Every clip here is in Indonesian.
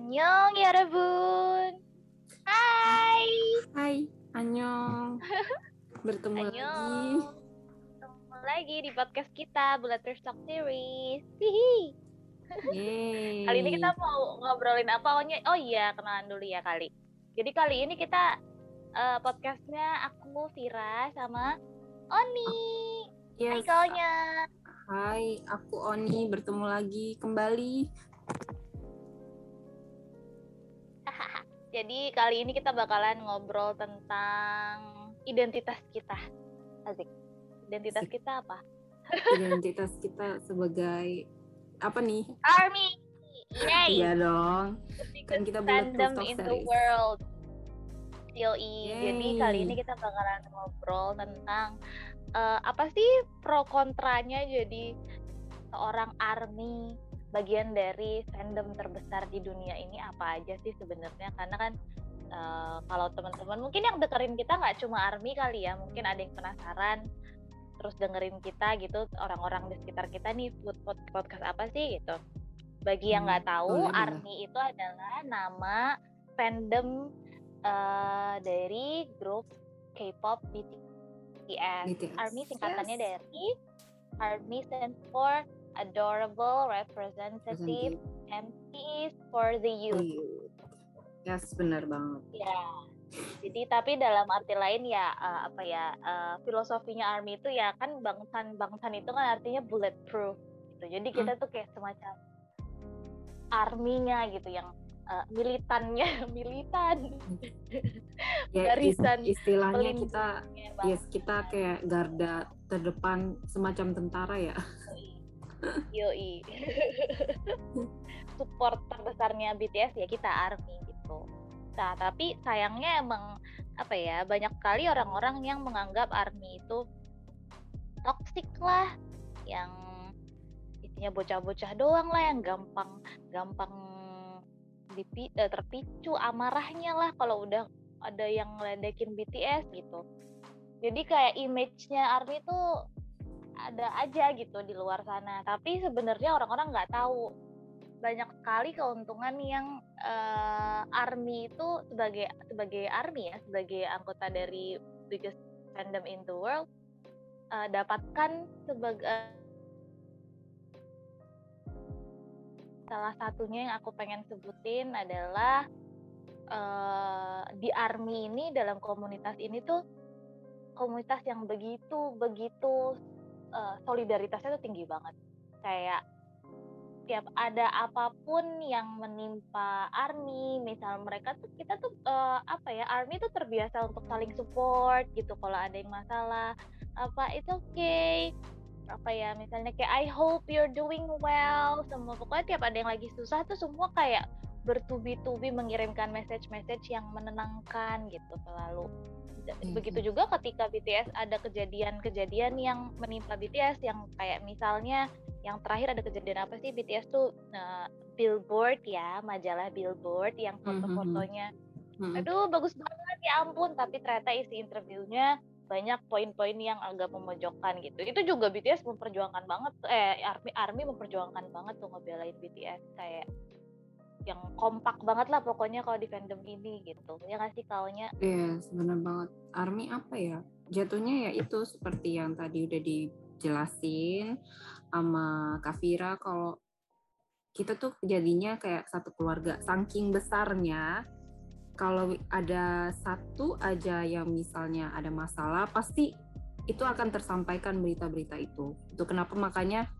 Annyeong ya Rebun. Hai. Hai, Annyeong. Bertemu lagi. Bertemu lagi di podcast kita Buletter Talk Series. Hihi. Yeay. Kali ini kita mau ngobrolin apa? Oh, oh iya, kenalan dulu ya kali. Jadi kali ini kita eh, podcastnya aku Vira sama Oni. Hai Yes. kaunya. Hai, aku Oni bertemu lagi kembali. Jadi kali ini kita bakalan ngobrol tentang identitas kita. Asik. Identitas Asik. kita apa? Identitas kita sebagai apa nih? Army. Yay. Iya dong. Kan kita talk in the world. Yoi. Jadi kali ini kita bakalan ngobrol tentang eh, apa sih pro kontranya jadi seorang army bagian dari fandom terbesar di dunia ini apa aja sih sebenarnya karena kan eh, kalau teman-teman mungkin yang dengerin kita nggak cuma army kali ya mungkin ada yang penasaran terus dengerin kita gitu orang-orang di sekitar kita nih food pod- podcast apa sih gitu bagi yang Hmm, nggak tahu boleh, boleh. army itu adalah nama fandom eh, dari grup K-pop BTS. BTS. Army singkatannya Yes. dari Army stands for Adorable Representative and P is for the youth. Youth. Yes, benar banget. Ya. Jadi tapi dalam arti lain ya eh, apa ya eh, filosofinya Army itu ya kan bangsan bangsan itu kan artinya bulletproof gitu. Jadi kita tuh kayak semacam arminya gitu yang eh, militannya militan Ya, is- Barisan istilahnya kita yes, kita kayak garda terdepan semacam tentara ya. Yoi. Support terbesarnya BTS ya kita ARMY gitu. Nah, tapi sayangnya emang apa ya, banyak kali orang-orang yang menganggap ARMY itu toxic lah, yang isinya bocah-bocah doang lah yang gampang gampang dipi, eh, terpicu amarahnya lah kalau udah ada yang ngeledekin BTS gitu. Jadi kayak image-nya ARMY itu ada aja gitu di luar sana. Tapi sebenarnya orang-orang nggak tahu banyak sekali keuntungan yang eh, army itu sebagai sebagai army ya sebagai anggota dari biggest fandom in the world eh, dapatkan sebagai salah satunya yang aku pengen sebutin adalah eh, di army ini dalam komunitas ini tuh komunitas yang begitu begitu eh, solidaritasnya tuh tinggi banget. Kayak tiap ada apa pun yang menimpa army, misal mereka tuh kita tuh eh, apa ya army tuh terbiasa untuk saling support gitu. Kalau ada yang masalah apa itu okay. Apa ya misalnya kayak I hope you're doing well. Semua pokoknya tiap ada yang lagi susah tuh semua kayak bertubi-tubi mengirimkan message-message yang menenangkan gitu selalu. Mhm. Begitu juga ketika BTS ada kejadian-kejadian yang menimpa BTS yang kayak misalnya yang terakhir ada kejadian apa sih BTS tuh eh, Billboard ya, majalah Billboard yang foto-fotonya Mm-mm. aduh bagus banget ya ampun tapi ternyata isi interviewnya banyak poin-poin yang agak memojokkan gitu. Itu juga BTS memperjuangkan banget eh Army Army memperjuangkan banget tuh ngebelain BTS kayak yang kompak banget lah pokoknya kalau di fandom ini gitu. Ya nggak sih kaunya? Iya, sebenarnya banget. Army apa ya? Jatuhnya ya itu seperti yang tadi udah dijelasin sama Kavira kalau kita tuh jadinya kayak satu keluarga. Saking besarnya, kalau ada satu aja yang misalnya ada masalah, pasti itu akan tersampaikan berita-berita itu. Itu kenapa makanya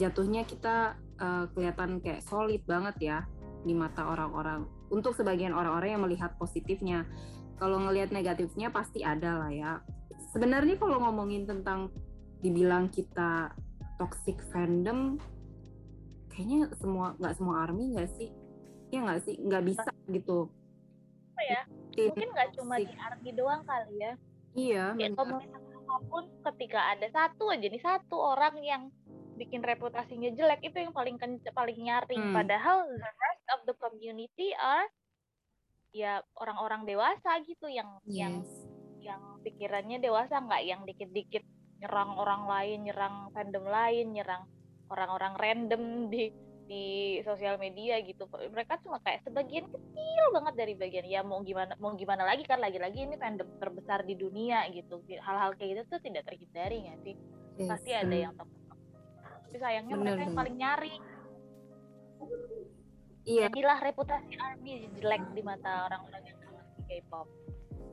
jatuhnya kita eh, kelihatan kayak solid banget ya di mata orang-orang. Untuk sebagian orang-orang yang melihat positifnya kalau ngelihat negatifnya pasti ada lah ya. Sebenarnya kalau ngomongin tentang dibilang kita toxic fandom, kayaknya semua nggak semua army nggak sih? Ya nggak sih, nggak bisa gitu. Apa ya? Mungkin nggak cuma di. Army doang kali ya. Iya, benar. komunitas apa pun ketika ada satu aja nih satu orang yang bikin reputasinya jelek itu yang paling paling nyaring Hmm. padahal the rest of the community are ya orang-orang dewasa gitu yang yang Yes. yang pikirannya dewasa nggak yang dikit-dikit nyerang orang lain nyerang fandom lain nyerang orang-orang random di di di sosial media gitu mereka cuma kayak sebagian kecil banget dari bagian ya mau gimana mau gimana lagi kan lagi-lagi ini fandom terbesar di dunia gitu hal-hal kayak gitu tuh tidak terhindari nggak sih yes. pasti ada yang top tapi sayangnya bener, mereka yang paling nyari. Iya. Jadilah reputasi army jelek di mata orang-orang yang mengerti K-pop.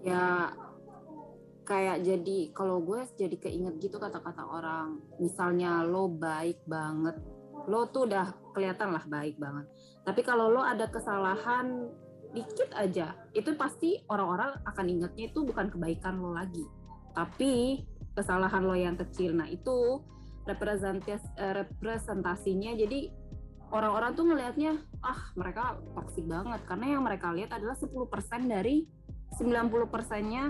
Ya kayak jadi kalau gue jadi keinget gitu kata-kata orang. Misalnya lo baik banget. Lo tuh udah kelihatan lah baik banget. Tapi kalau lo ada kesalahan dikit aja itu pasti orang-orang akan ingetnya itu bukan kebaikan lo lagi. Tapi kesalahan lo yang kecil. Nah itu representasinya jadi orang-orang tuh ngelihatnya ah mereka toksik banget karena yang mereka lihat adalah 10% dari 90 persennya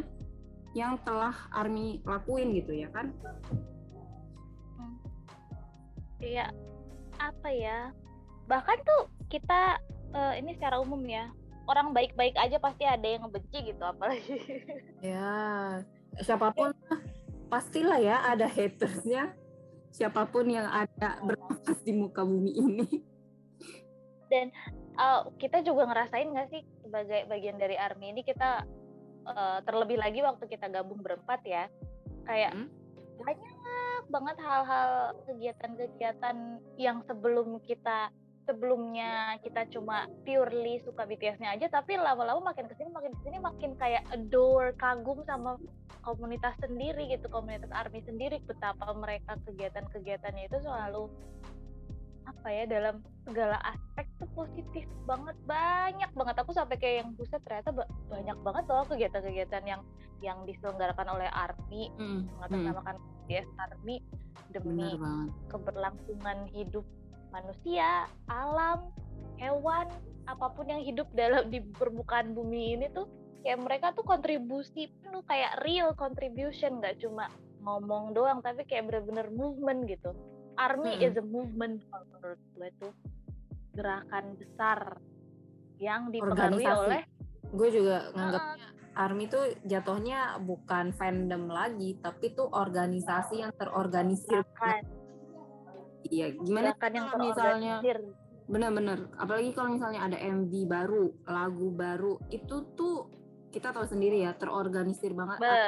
yang telah Army lakuin gitu ya kan? Hmm. Iya, apa ya? Bahkan tuh kita uh, ini secara umum ya, orang baik-baik aja pasti ada yang ngebenci gitu, apalagi. Ya, siapa pun pastilah ya ada hatersnya. Siapa pun yang ada bernafas di muka bumi ini. Dan uh, kita juga ngerasain nggak sih sebagai bagian dari army ini kita uh, terlebih lagi waktu kita gabung berempat ya kayak hmm? banyak banget hal-hal kegiatan-kegiatan yang sebelum kita sebelumnya kita cuma purely suka BTS-nya aja tapi lama-lama makin ke sini makin ke sini makin kayak adore kagum sama komunitas sendiri gitu komunitas army sendiri. Betapa mereka kegiatan-kegiatannya itu selalu apa ya dalam segala aspek tuh positif banget banyak banget. Aku sampai kayak yang buset ternyata banyak banget loh kegiatan-kegiatan yang yang diselenggarakan oleh ARMI mm, mengatasnamakan mm. DS ARMI demi keberlangsungan hidup manusia, alam, hewan, apa pun yang hidup dalam di permukaan bumi ini tuh kayak mereka tuh kontribusi penuh kayak real contribution nggak cuma ngomong doang tapi kayak bener-bener movement gitu. Army hmm. is a movement menurut gue tuh. Gerakan besar yang dipengaruhi oleh gue juga nganggapnya uh, army tuh jatuhnya bukan fandom lagi tapi tuh organisasi yang terorganisir iya gimana gerakan yang misalnya bener-bener apalagi kalau misalnya ada MV baru lagu baru itu tuh kita tahu sendiri ya terorganisir banget. Be.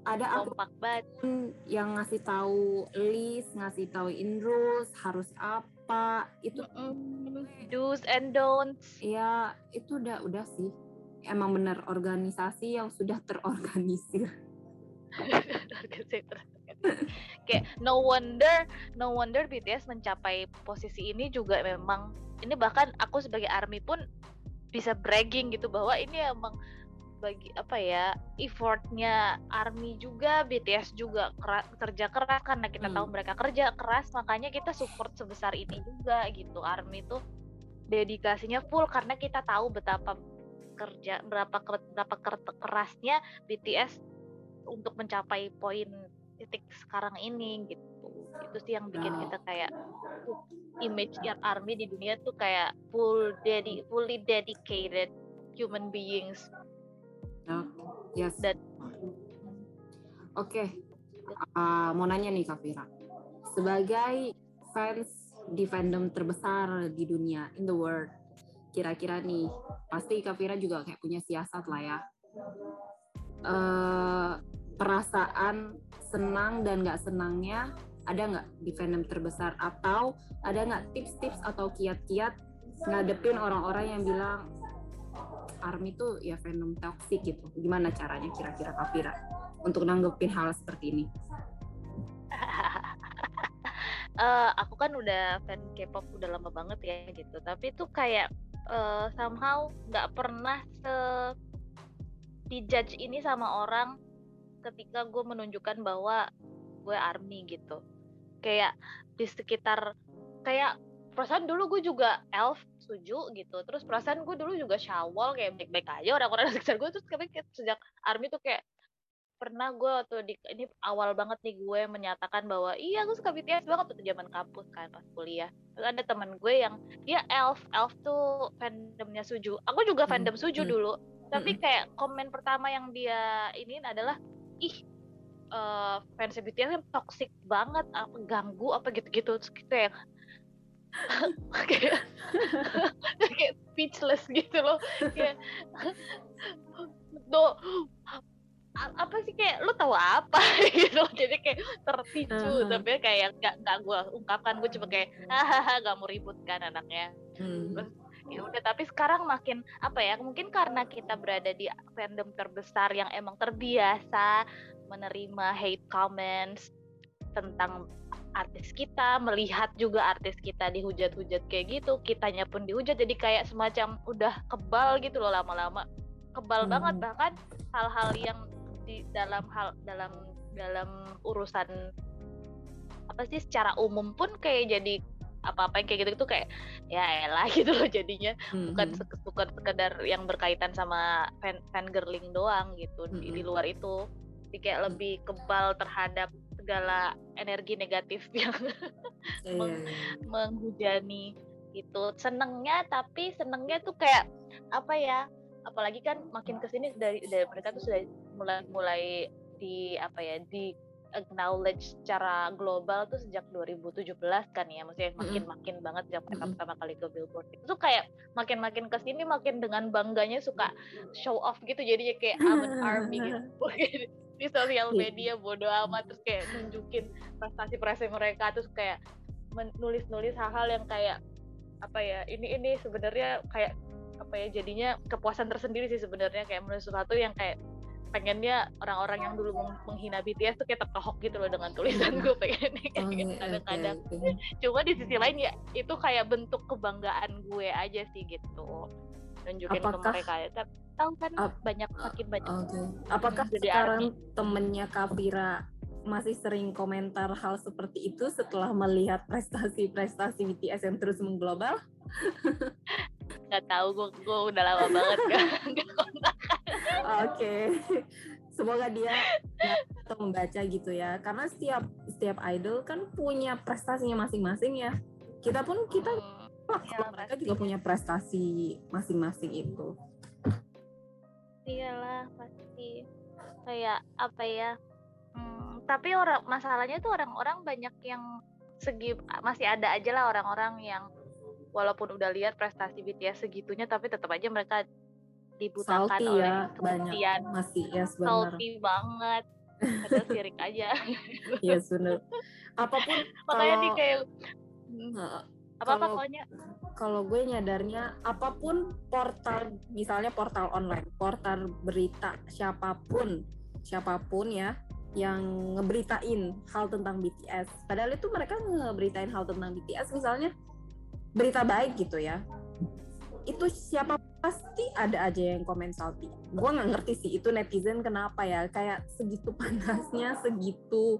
Ada akun yang ngasih tahu list, ngasih tahu in rules, harus apa, itu mm, do's and don'ts. Ya, itu udah udah sih. Emang bener organisasi yang sudah terorganisir. Kayak no wonder, no wonder BTS mencapai posisi ini juga memang ini bahkan aku sebagai army pun bisa bragging gitu bahwa ini emang bagi apa ya effortnya army juga BTS juga keras, kerja keras karena kita hmm. tahu mereka kerja keras makanya kita support sebesar ini juga gitu army tuh dedikasinya full karena kita tahu betapa kerja berapa berapa kerasnya BTS untuk mencapai poin titik sekarang ini gitu itu sih yang bikin kita kayak image yang army di dunia tuh kayak full dedi fully dedicated human beings Yes. Dan Oke, okay. uh, mau nanya nih Kavira, sebagai fans di fandom terbesar di dunia in the world, kira-kira nih pasti Kavira juga kayak punya siasat lah ya. Uh, perasaan senang dan nggak senangnya ada nggak di fandom terbesar atau ada nggak tips-tips atau kiat-kiat ngadepin orang-orang yang bilang ARMY itu ya fandom toxic gitu. Gimana caranya kira-kira Kafira untuk nanggepin hal seperti ini? uh, aku kan udah fan K-pop udah lama banget ya gitu. Tapi itu kayak uh, somehow nggak pernah se dijudge ini sama orang ketika gue menunjukkan bahwa gue army gitu. Kayak di sekitar kayak perasaan dulu gue juga elf setuju gitu terus perasaan gue dulu juga syawal kayak baik-baik aja orang-orang sekitar gue terus tapi sejak army tuh kayak pernah gue tuh di ini awal banget nih gue menyatakan bahwa iya gue suka BTS banget tuh zaman kampus kan pas kuliah terus ada teman gue yang dia elf elf tuh fandomnya suju aku juga hmm, fandom suju hmm. dulu tapi hmm. kayak komen pertama yang dia ini adalah ih uh, fans BTS kan toxic banget apa ganggu apa gitu-gitu. Terus kayak kayak kayak speechless gitu loh. Kayak do apa sih kayak lu tahu apa? Gitu jadi kayak terpicu uh -huh. tapi kayak nggak nggak gue ungkapkan. Gue cuma kayak hahaha gak mau ribut kan anaknya. Hmm. Ya udah tapi sekarang makin apa ya mungkin karena kita berada di fandom terbesar yang emang terbiasa menerima hate comments tentang artis kita melihat juga artis kita dihujat-hujat kayak gitu kitanya pun dihujat jadi kayak semacam udah kebal gitu loh lama-lama kebal hmm. banget bahkan hal-hal yang di dalam hal dalam dalam urusan apa sih secara umum pun kayak jadi apa-apa yang kayak gitu itu kayak ya elah gitu loh jadinya hmm. bukan hmm. bukan sekedar yang berkaitan sama fan, fan girling doang gitu hmm. di, di hmm. luar itu jadi kayak lebih kebal terhadap segala energi negatif yang yeah. meng, iya, iya. menghujani itu senengnya tapi senengnya tuh kayak apa ya apalagi kan makin ke sini dari dari mereka tuh sudah mulai mulai di apa ya di acknowledge secara global tuh sejak 2017 kan ya maksudnya makin makin banget sejak mereka mm-hmm. pertama kali ke Billboard itu kayak makin makin ke sini makin dengan bangganya suka show off gitu jadinya kayak I'm an army gitu di sosial iya. media bodo amat terus kayak nunjukin prestasi-prestasi mereka terus kayak nulis-nulis hal-hal yang kayak apa ya ini ini sebenarnya kayak apa ya jadinya kepuasan tersendiri sih sebenarnya kayak menulis sesuatu yang kayak pengennya orang-orang yang dulu menghina BTS tuh kayak tertohok gitu loh dengan tulisan gue pengen kayak oh, gitu kadang-kadang okay, okay. cuma di sisi lain ya itu kayak bentuk kebanggaan gue aja sih gitu nunjukin Apakah, ke mereka ya tahu kan ap, banyak makin banyak okay. apakah jadi sekarang temennya Kavira masih sering komentar hal seperti itu setelah melihat prestasi-prestasi BTS yang terus mengglobal? Nggak tahu gue gue udah lama banget kan oke semoga dia atau membaca gitu ya. Karena setiap setiap idol kan punya prestasinya masing-masing ya. Kita pun kita hmm, ya, mereka juga punya prestasi masing-masing itu. Iyalah pasti. Kayak apa ya hmm, tapi orang masalahnya tuh orang-orang banyak yang segi masih ada aja lah orang-orang yang walaupun udah lihat prestasi BTS segitunya tapi tetap aja mereka dibutakan salty oleh ya, kemudian masih ya yes, salty banget. Ada sirik aja. Yes, benar. Apa pun makanya kalau, nih kayak apa apa pokoknya. kalau gue nyadarnya apa pun portal misalnya portal online portal berita siapa pun siapa pun ya yang ngeberitain hal tentang BTS padahal itu mereka ngeberitain hal tentang BTS misalnya berita baik gitu ya itu siapa pasti ada aja yang komen salty gue nggak ngerti sih itu netizen kenapa ya kayak segitu panasnya segitu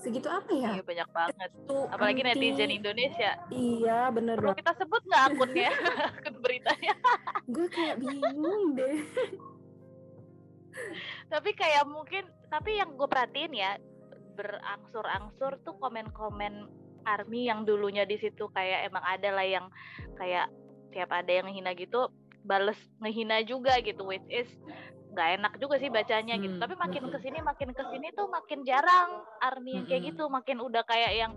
segitu apa ya? Iya banyak banget. Itu Apalagi anti... netizen Indonesia. Iya bener Perlu kita sebut nggak akunnya akun beritanya? gue kayak bingung deh. tapi kayak mungkin, tapi yang gue perhatiin ya berangsur-angsur tuh komen-komen army yang dulunya di situ kayak emang ada lah yang kayak tiap ada yang hina gitu bales ngehina juga gitu which is nggak enak juga sih bacanya gitu. hmm. gitu tapi makin ke sini makin ke sini tuh makin jarang army yang kayak hmm. gitu makin udah kayak yang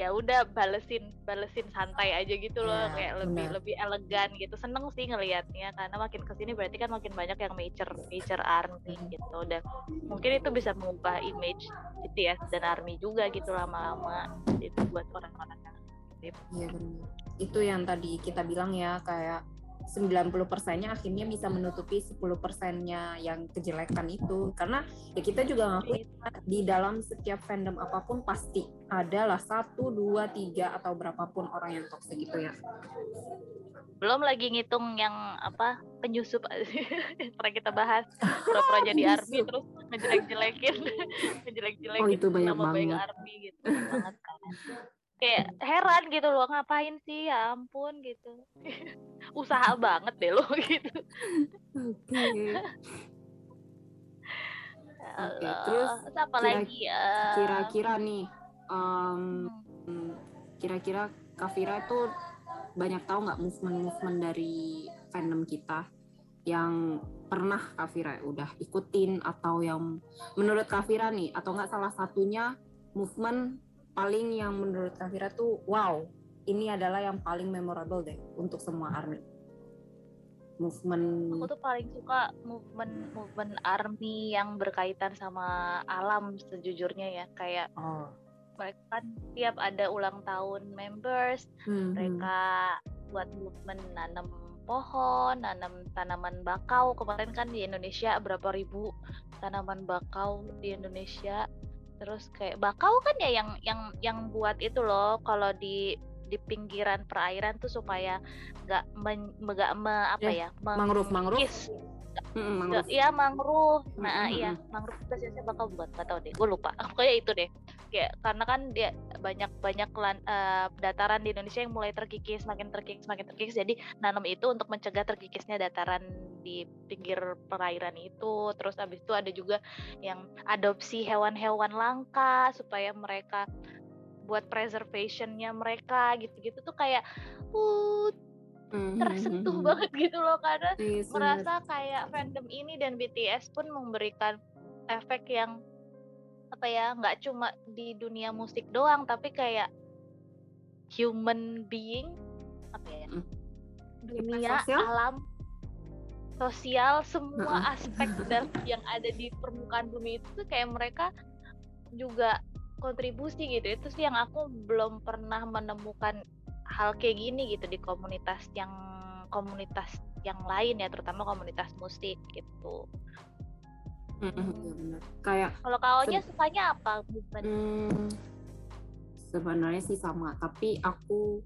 ya udah balesin balesin santai aja gitu loh ya, kayak lebih benar. lebih elegan gitu seneng sih ngelihatnya karena makin ke sini berarti kan makin banyak yang major major army gitu dan mungkin itu bisa mengubah image BTS dan army juga gitu lama-lama itu buat orang-orang yang Iya benar. Itu yang tadi kita bilang ya kayak 90 persennya akhirnya bisa menutupi 10 persennya yang kejelekan itu. Karena ya kita juga ngakui di dalam setiap fandom apa pun pasti adalah satu dua tiga atau berapapun orang yang toxic gitu ya. Belum lagi ngitung yang apa penyusup pernah kita bahas. Pura-pura jadi army terus ngejelek-jelekin. Ngejelek-jelekin oh, itu banyak nama banget. baik army gitu. Banget kan kayak heran gitu loh ngapain sih? Ya ampun gitu. Usaha banget deh lo gitu. Oke. Okay. okay, terus apa kira, lagi? Ya kira-kira nih um, kira-kira Kavira tuh banyak tahu nggak movement-movement dari fandom kita yang pernah Kavira udah ikutin atau yang menurut Kavira nih atau nggak salah satunya movement paling yang menurut Kavira tuh wow ini adalah yang paling memorable deh untuk semua army movement aku tuh paling suka movement movement army yang berkaitan sama alam sejujurnya ya kayak oh. mereka kan tiap ada ulang tahun members Hmm, hmm. mereka buat movement nanam pohon, nanam tanaman bakau. Kemarin kan di Indonesia berapa ribu tanaman bakau di Indonesia. Terus kayak bakau kan ya yang yang yang buat itu loh kalau di di pinggiran perairan tuh supaya nggak nggak me- apa ya, mangrove mangrove. Mm, Nggak- mangrove Iya mangrove. Nah Mm, mm, iya mangrove bahasa Indonesia bakal buat nggak tahu deh. Gue lupa. Pokoknya itu deh. Kayak karena kan dia banyak banyak lan- eh, dataran di Indonesia yang mulai terkikis, makin terkikis, makin terkikis. Jadi nanam itu untuk mencegah terkikisnya dataran di pinggir perairan itu. Terus abis itu ada juga yang adopsi hewan-hewan langka supaya mereka buat preservationnya mereka gitu-gitu tuh kayak uh Mhm, tersentuh mhm. banget gitu loh karena Yes, bener. merasa kayak fandom ini dan BTS pun memberikan efek yang apa ya nggak cuma di dunia musik doang tapi kayak human being apa ya Mm. dunia sosial? alam sosial semua aspek dari yang ada di permukaan bumi itu tuh kayak mereka juga kontribusi gitu itu sih yang aku belum pernah menemukan hal kayak gini gitu di komunitas yang komunitas yang lain ya terutama komunitas musik gitu iya bener. kayak kalau kaunya sukanya apa movement Hmm, sebenarnya sih sama, tapi aku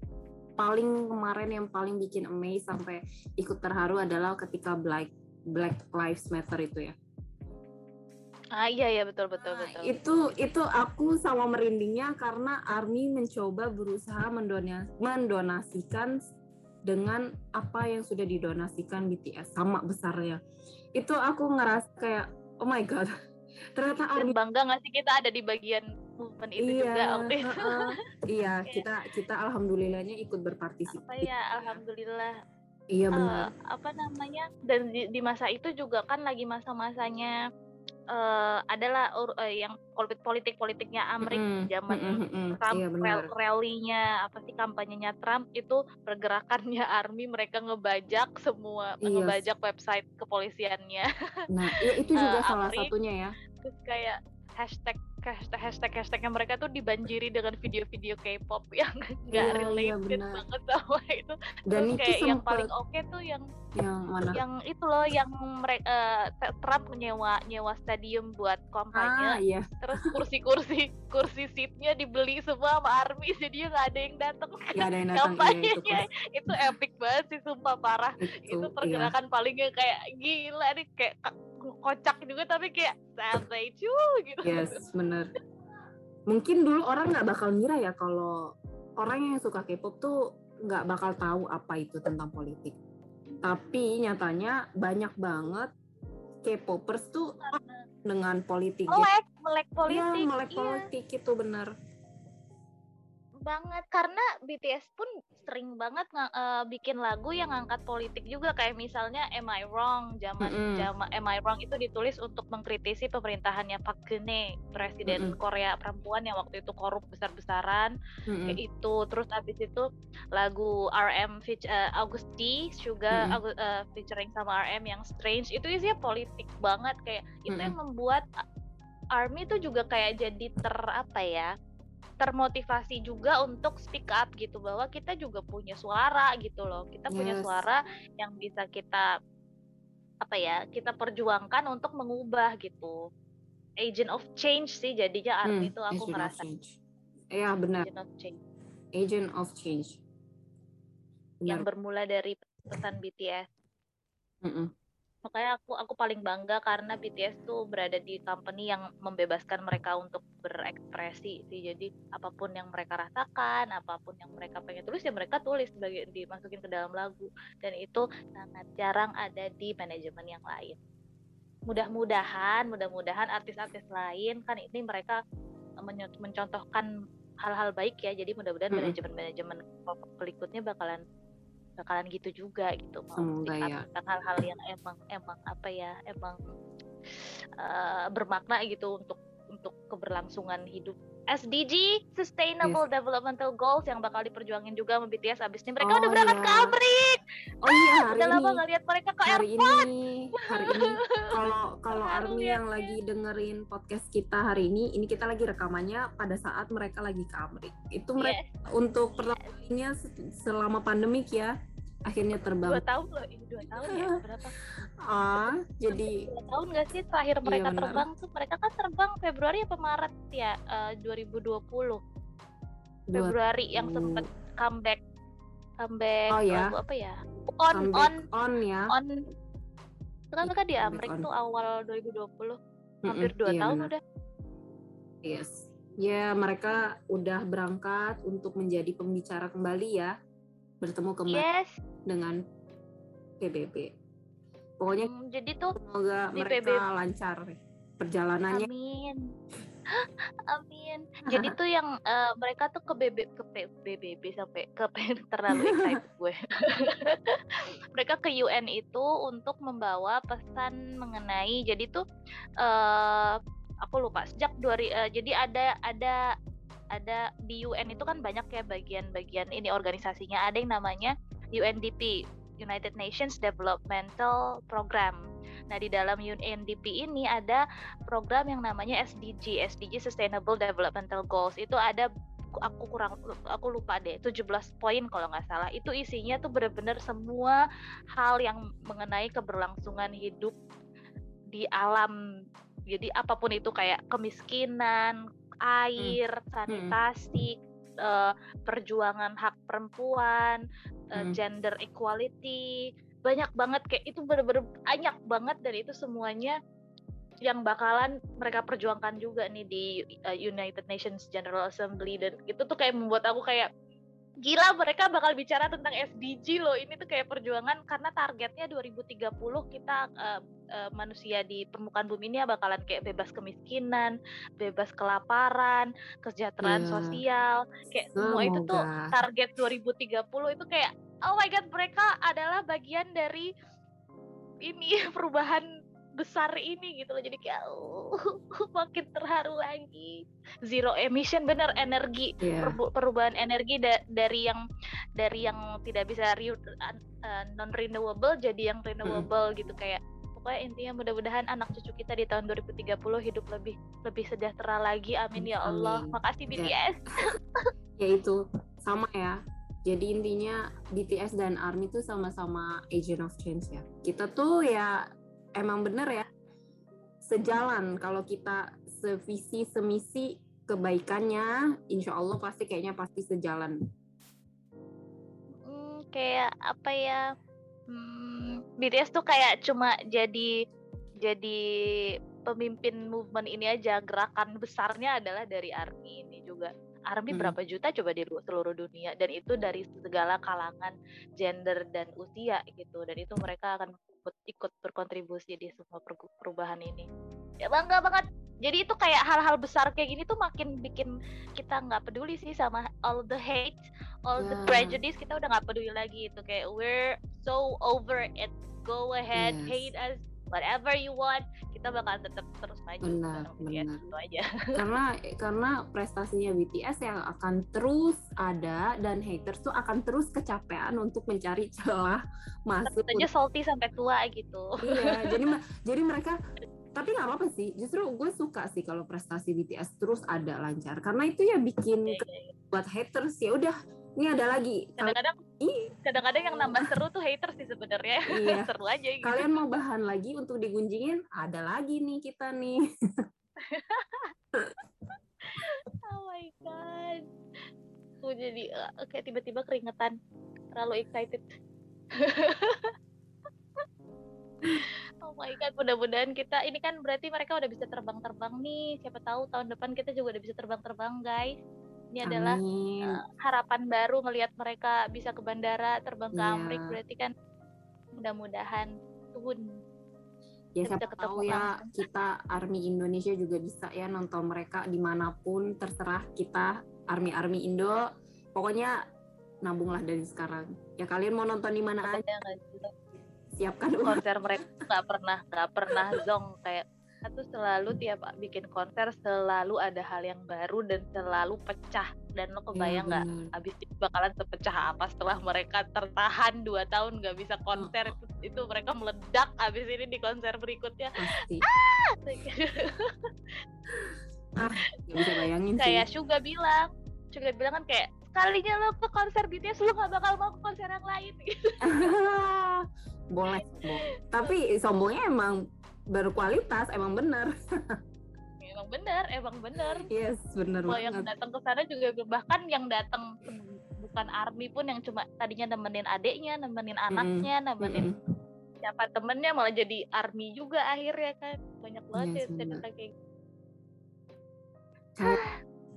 paling kemarin yang paling bikin amazed sampai ikut terharu adalah ketika Black Black Lives Matter itu ya. Ah iya ya betul betul Nah, betul Itu itu aku sama merindingnya karena Army mencoba berusaha mendona- mendonasikan dengan apa yang sudah didonasikan BTS sama besarnya. Itu aku ngerasa kayak oh my god. Ternyata dan Army bangga nggak sih kita ada di bagian movement itu juga waktu itu heeh. iya, kita kita alhamdulillahnya ikut berpartisipasi. apa ya alhamdulillah Iya benar. apa namanya dan di, di masa itu juga kan lagi masa-masanya eh adalah eh, yang politik politik politiknya Amrik Mm-mm, zaman mm-mm, mm-mm. Trump Iya rel- rally-nya apa sih kampanyenya Trump itu pergerakannya Army mereka ngebajak semua Iya. ngebajak website kepolisiannya Nah, ya itu juga Eh, salah Amrik. satunya ya. terus kayak hashtag hashtag hashtag hashtagnya mereka tuh dibanjiri dengan video-video K-pop yang nggak Iya, iya, related benar. banget sama itu Dan terus itu kayak yang paling oke tuh yang yang mana? yang itu loh yang mereka Trump nyewa nyewa stadium buat Ah, kampanye iya. terus kursi-kursi kursi seatnya dibeli semua sama army jadi nggak ada yang datang Nggak ada yang datang. Iya, itu, itu epic banget sih sumpah parah itu, itu iya. pergerakan palingnya kayak gila nih kayak ka- kocak juga tapi kayak santai cuy gitu Yes, bener. Mungkin dulu orang nggak bakal ngira ya kalau orang yang suka K-pop tuh nggak bakal tahu apa itu tentang politik. Tapi nyatanya banyak banget K-popers tuh dengan politik. melek melek Iya, politik melek iya politik itu bener. Banget karena BTS pun sering banget nge- eh, bikin lagu yang ngangkat politik juga kayak misalnya Am I Wrong zaman Mm-mm. zaman Am I Wrong itu ditulis untuk mengkritisi pemerintahannya Park Geun-hye presiden Mm-mm. Korea perempuan yang waktu itu korup besar-besaran Mm-mm. kayak itu terus abis itu lagu RM feat- eh, August D juga Mm-mm. Agu- eh, featuring sama RM yang Strange itu isinya politik banget kayak itu yang Mm-mm. membuat A- Army itu juga kayak jadi ter apa ya termotivasi juga untuk speak up gitu bahwa kita juga punya suara gitu loh kita punya Yes. suara yang bisa kita apa ya kita perjuangkan untuk mengubah gitu agent of change sih jadinya Army Hmm, itu aku Agent of ngerasa. Iya benar, agent of change Agent of Change. yang bermula dari pesan BTS. Mm-mm. Makanya aku aku paling bangga karena BTS tuh berada di company yang membebaskan mereka untuk berekspresi sih. Jadi apa pun yang mereka rasakan, apa pun yang mereka pengen tulis ya mereka tulis sebagai dimasukin ke dalam lagu dan itu sangat jarang ada di manajemen yang lain. Mudah-mudahan, mudah-mudahan artis-artis lain kan ini mereka mencontohkan hal-hal baik ya. Jadi mudah-mudahan Mm-mm. manajemen-manajemen berikutnya bakalan bakalan gitu juga gitu mau Semoga ya. tentang hal-hal yang emang emang apa ya emang eh, bermakna gitu untuk untuk keberlangsungan hidup SDG Sustainable Developmental Goals yang bakal diperjuangin juga sama BTS abis ini mereka Oh, udah berangkat iya. ke Amrik Oh iya hari udah lama gak lihat mereka ke hari airport. ini hari ini. Kalau kalau Army yang lagi dengerin podcast kita hari ini ini kita lagi rekamannya pada saat mereka lagi ke Amrik. Itu mereka Yes, untuk pertama kalinya se- selama pandemik ya akhirnya dua terbang. tahun loh ini dua tahun ya berapa ah jadi dua tahun gak sih terakhir mereka benar. terbang tuh? Mereka kan terbang Februari apa Maret ya eh, 2020 dua Februari yang sempet comeback comeback Oh, ya. lagu apa ya? On comeback on. on ya? On. Itu kan mereka di on. tuh awal 2020 hampir Mm-mm, dua iya tahun benar. udah. Yes. Ya mereka udah berangkat untuk menjadi pembicara kembali ya bertemu kembali yes. dengan PBB pokoknya Hmm, jadi tuh semoga di mereka PBB. lancar perjalanannya. Amin. Amin. Jadi tuh yang eh, mereka tuh ke BB ke P- BBB sampai ke terlalu excited gue. Mereka ke UN itu untuk membawa pesan mengenai jadi tuh eh aku lupa sejak dua eh, jadi ada ada ada di UN itu kan banyak ya bagian-bagian ini organisasinya ada yang namanya UNDP United Nations Developmental Program Nah, di dalam UNDP ini ada program yang namanya SDG, SDG Sustainable Developmental Goals. Itu ada aku kurang aku lupa deh 17 poin kalau nggak salah. Itu isinya tuh benar-benar semua hal yang mengenai keberlangsungan hidup di alam. Jadi apa pun itu kayak kemiskinan, air, sanitasi, eh, perjuangan hak perempuan, eh, Hmm. gender equality, banyak banget kayak itu bener-bener banyak banget dan itu semuanya yang bakalan mereka perjuangkan juga nih di uh, United Nations General Assembly dan itu tuh kayak membuat aku kayak gila mereka bakal bicara tentang SDG loh ini tuh kayak perjuangan karena targetnya 2030 kita uh, uh, manusia di permukaan bumi ini ya bakalan kayak bebas kemiskinan, bebas kelaparan, kesejahteraan Ya. sosial, kayak semua itu tuh Semoga. target 2030 itu kayak oh my god mereka adalah bagian dari ini perubahan besar ini gitu loh. Jadi kayak uh, makin terharu lagi. Zero emission bener energi ya perbu- perubahan energi da- dari yang dari yang tidak bisa non renewable jadi yang renewable gitu. Kayak pokoknya intinya mudah-mudahan anak cucu kita di tahun 2030 hidup lebih lebih sejahtera lagi. Amin ya Allah. Makasih Ya. BTS ya itu sama ya. Jadi intinya BTS dan ARMY itu sama-sama agent of change ya. Kita tuh ya emang bener ya sejalan kalau kita sevisi semisi kebaikannya insya Allah pasti kayaknya pasti sejalan Hmm, kayak apa ya hmm, BTS tuh kayak cuma jadi jadi pemimpin movement ini aja gerakan besarnya adalah dari ARMY ini juga ARMY Hmm. berapa juta coba di lu- seluruh dunia dan itu dari segala kalangan gender dan usia gitu dan itu mereka akan ikut, ikut berkontribusi di semua perubahan ini. Ya bangga banget. Jadi itu kayak hal-hal besar kayak gini tuh makin bikin kita nggak peduli sih sama all the hate all the Ya. prejudice kita udah nggak peduli lagi itu kayak we're so over it. Go ahead Yes. hate us whatever you want kita bakal tetap terus maju Benar, bareng BTS, benar. itu aja karena karena prestasinya BTS yang akan terus ada dan haters tuh akan terus kecapean untuk mencari celah masuk Tetep aja salty sampai tua gitu iya jadi jadi mereka tapi nggak apa-apa sih justru gue suka sih kalau prestasi BTS terus ada lancar karena itu ya bikin Iya, iya, iya. buat haters ya udah ini ada lagi kadang-kadang kadang-kadang yang nambah seru tuh haters sih sebenarnya. Iya. Seru aja gitu. Kalian mau bahan lagi untuk digunjingin? Ada lagi nih kita nih. Oh my god. Aku jadi uh, kayak tiba-tiba keringetan. Terlalu excited. Oh my god mudah-mudahan kita ini kan berarti mereka udah bisa terbang-terbang nih. Siapa tahu tahun depan kita juga udah bisa terbang-terbang guys ini adalah Amin. uh, harapan baru ngelihat mereka bisa ke bandara terbang ke Iya. Amrik berarti kan mudah-mudahan tuhun ya kita siapa tahu ya langsung. kita Army Indonesia juga bisa ya nonton mereka di mana pun terserah kita Army Army Indo pokoknya nabunglah dari sekarang ya kalian mau nonton di mana aja siapkan uang konser mereka nggak pernah nggak pernah zong kayak mereka tuh selalu tiap bikin konser selalu ada hal yang baru dan selalu pecah. Dan lo kebayang nggak abis itu bakalan sepecah apa setelah mereka tertahan dua tahun nggak bisa konser. Itu, itu mereka meledak abis ini di konser berikutnya. Pasti. Ah, nggak bisa bayangin kayak sih Suga bilang Suga bilang kan kayak sekalinya lo ke konser BTS lo nggak bakal mau ke konser yang lain. Gitu. boleh. Sombong tapi sombongnya emang berkualitas emang bener. Emang bener emang bener. Yes bener kalau yang datang ke sana juga bahkan yang datang bukan army pun yang cuma tadinya nemenin adiknya nemenin anaknya nemenin Mm-mm. siapa temennya malah jadi army juga akhirnya kan. Banyak banget Yes, ya bener. cerita kayak gitu. Kayak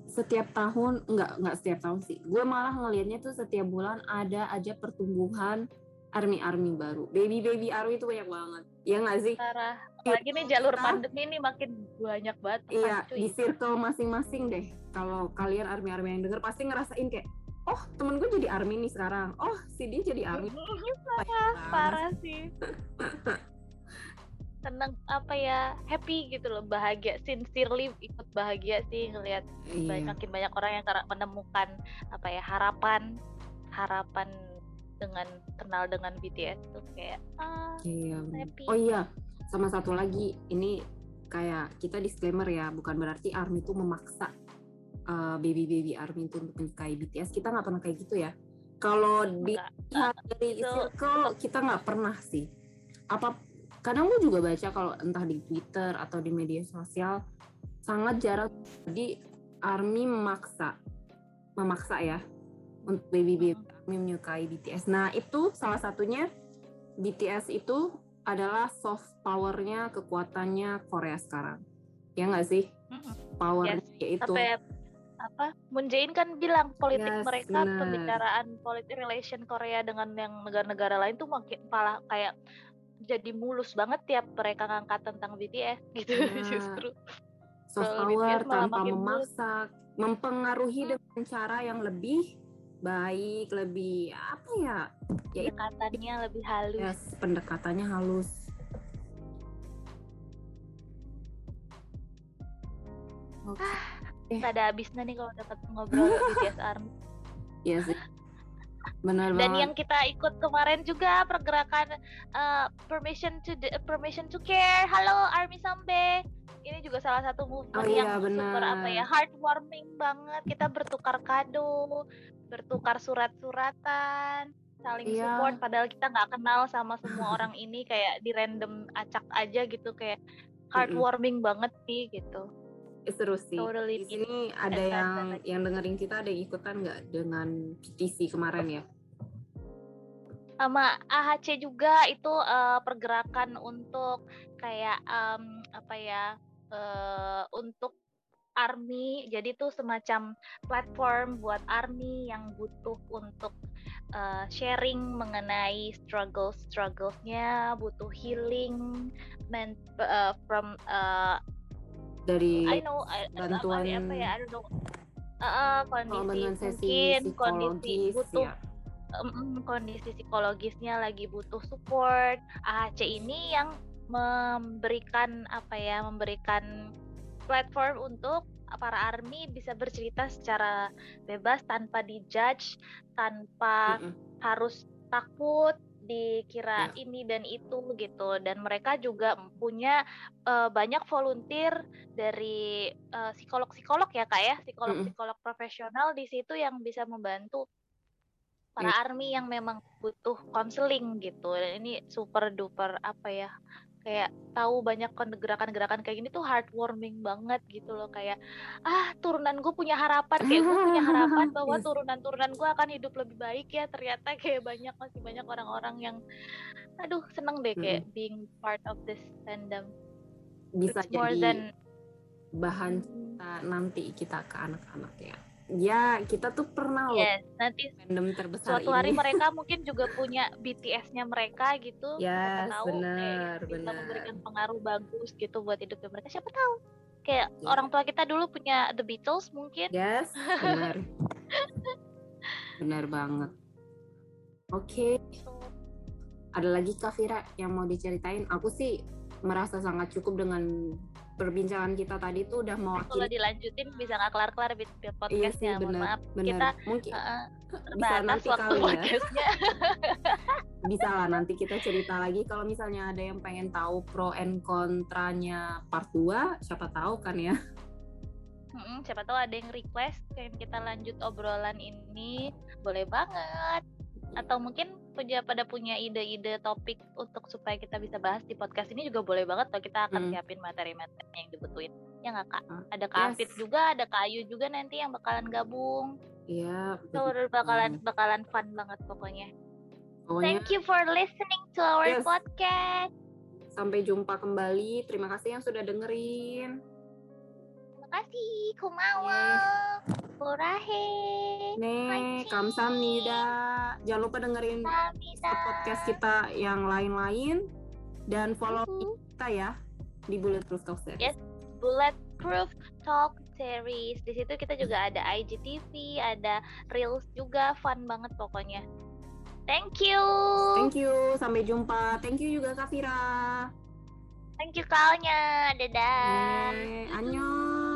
setiap tahun enggak enggak setiap tahun sih. Gue malah ngelihatnya tuh setiap bulan ada aja pertumbuhan army army baru. Baby baby army itu banyak banget. Ya nggak sih? Parah apalagi nih jalur Kita- pandemi ini makin banyak banget iya cuy. di circle masing-masing deh. Kalau kalian army army yang denger pasti ngerasain kayak oh temen gue jadi army nih sekarang. Oh si dia jadi army. Banget. parah sih. Seneng apa ya happy gitu loh. Bahagia sincerely ikut bahagia sih ngelihat iya. banyak makin banyak orang yang menemukan apa ya harapan harapan dengan kenal dengan BTS tuh kayak ah iya happy. oh iya sama satu lagi ini kayak kita disclaimer ya bukan berarti army itu memaksa baby baby army itu untuk menyukai BTS kita nggak pernah kayak gitu ya. Kalau di dari Itu- circle kita nggak pernah sih. Apa kadang gue juga baca kalau entah di Twitter atau di media sosial sangat jarang jadi army memaksa memaksa ya untuk baby baby army menyukai BTS nah itu salah satunya BTS itu adalah soft powernya kekuatannya Korea sekarang ya nggak sih powernya Yes. itu apa ya, apa Moon Jae-in kan bilang politik Yes, mereka benar. pembicaraan politik relation Korea dengan yang negara-negara lain tuh makin malah kayak jadi mulus banget tiap mereka ngangkat tentang BTS gitu Nah, justru soft power tanpa memaksa mempengaruhi Hmm. dengan cara yang lebih baik lebih apa ya ya pendekatannya lebih halus. Yes, pendekatannya halus. Oke, Nggak ada habisnya nih kalau dapat ngobrol BTS Army. Iya sih. Benar dan banget. yang kita ikut kemarin juga pergerakan uh, permission to the- permission to care. Halo Army Sambe. Ini juga salah satu movement Oh iya, yang super benar. apa ya heartwarming banget. Kita bertukar kado bertukar surat-suratan saling Iya. support padahal kita nggak kenal sama semua orang ini kayak di random acak aja gitu kayak heartwarming banget sih gitu. Eh, seru sih. Totally di sini ada yang yang dengerin kita ada yang ikutan nggak dengan PTC kemarin ya? Sama AHC juga itu eh, pergerakan untuk kayak em, apa ya eh, untuk army. Jadi tuh semacam platform buat army yang butuh untuk eh, sharing mengenai struggle strugglesnya butuh healing men eh, from eh, dari I know I, bantuan- apa, apa ya I don't know. Oh, kondisi mungkin kondisi psikologis butuh ya em, kondisi psikologisnya lagi butuh support. AHC ini yang memberikan apa ya, memberikan platform untuk para army bisa bercerita secara bebas tanpa dijudge, tanpa Mm-mm. harus takut dikira Ya. ini dan itu gitu dan mereka juga punya eh, banyak volunteer dari eh, psikolog-psikolog ya kak ya psikolog-psikolog profesional di situ yang bisa membantu para Iya. army yang memang butuh konseling gitu dan ini super duper apa ya kayak tahu banyak kon- gerakan-gerakan kayak gini tuh heartwarming banget gitu loh. Kayak ah turunan gue punya harapan kayak gue punya harapan bahwa Yes. turunan-turunan gue akan hidup lebih baik ya. Ternyata kayak banyak masih banyak orang-orang yang aduh seneng deh kayak being part of this fandom. Bisa It's more jadi than bahan kita nanti kita ke anak-anak ya ya kita tuh pernah loh yes nanti fandom terbesar suatu hari ini. mereka mungkin juga punya BTS-nya mereka gitu. Yes, siapa tahu benar, bisa benar. memberikan pengaruh bagus gitu buat hidupnya mereka. Siapa tahu. Kayak Ya. orang tua kita dulu punya The Beatles mungkin. Yes benar. Benar banget. Oke. Ada lagi Kak Vira yang mau diceritain? Aku sih merasa sangat cukup dengan perbincangan kita tadi tuh udah Kalau mewakili dilanjutin bisa nggak kelar-kelar bit iya sih podcastnya. Mohon benar maaf, benar kita mungkin uh, bisa nanti waktu kali ya podcastnya. bisa lah nanti kita cerita lagi kalau misalnya ada yang pengen tahu pro and kontranya part 2 siapa tahu kan ya siapa tahu ada yang request pengen kita lanjut obrolan ini, boleh banget. Atau mungkin punya pada punya ide-ide topik untuk supaya kita bisa bahas di podcast ini juga boleh banget loh kita akan Hmm. siapin materi-materi yang dibutuhin. Ya nggak kak? Ah, Ada Kafit yes. juga, ada Kayu juga nanti yang bakalan gabung. iya So betul. bakalan bakalan fun banget pokoknya. pokoknya Thank you for listening to our Yes. podcast. sampai jumpa kembali terima kasih yang sudah dengerin Terima kasih, kumawa, kurahe, nih Makasih. kamsahamnida jangan lupa dengerin podcast kita yang lain-lain dan follow Uhu. kita ya di Bulletproof Talk Series. Yes. Bulletproof Talk Series. Di situ kita juga ada IGTV, ada Reels juga, fun banget pokoknya. Thank you. Thank you, sampai jumpa. Thank you juga Kak Vira. Thank you kalnya. Dadah. Eh, annyeong.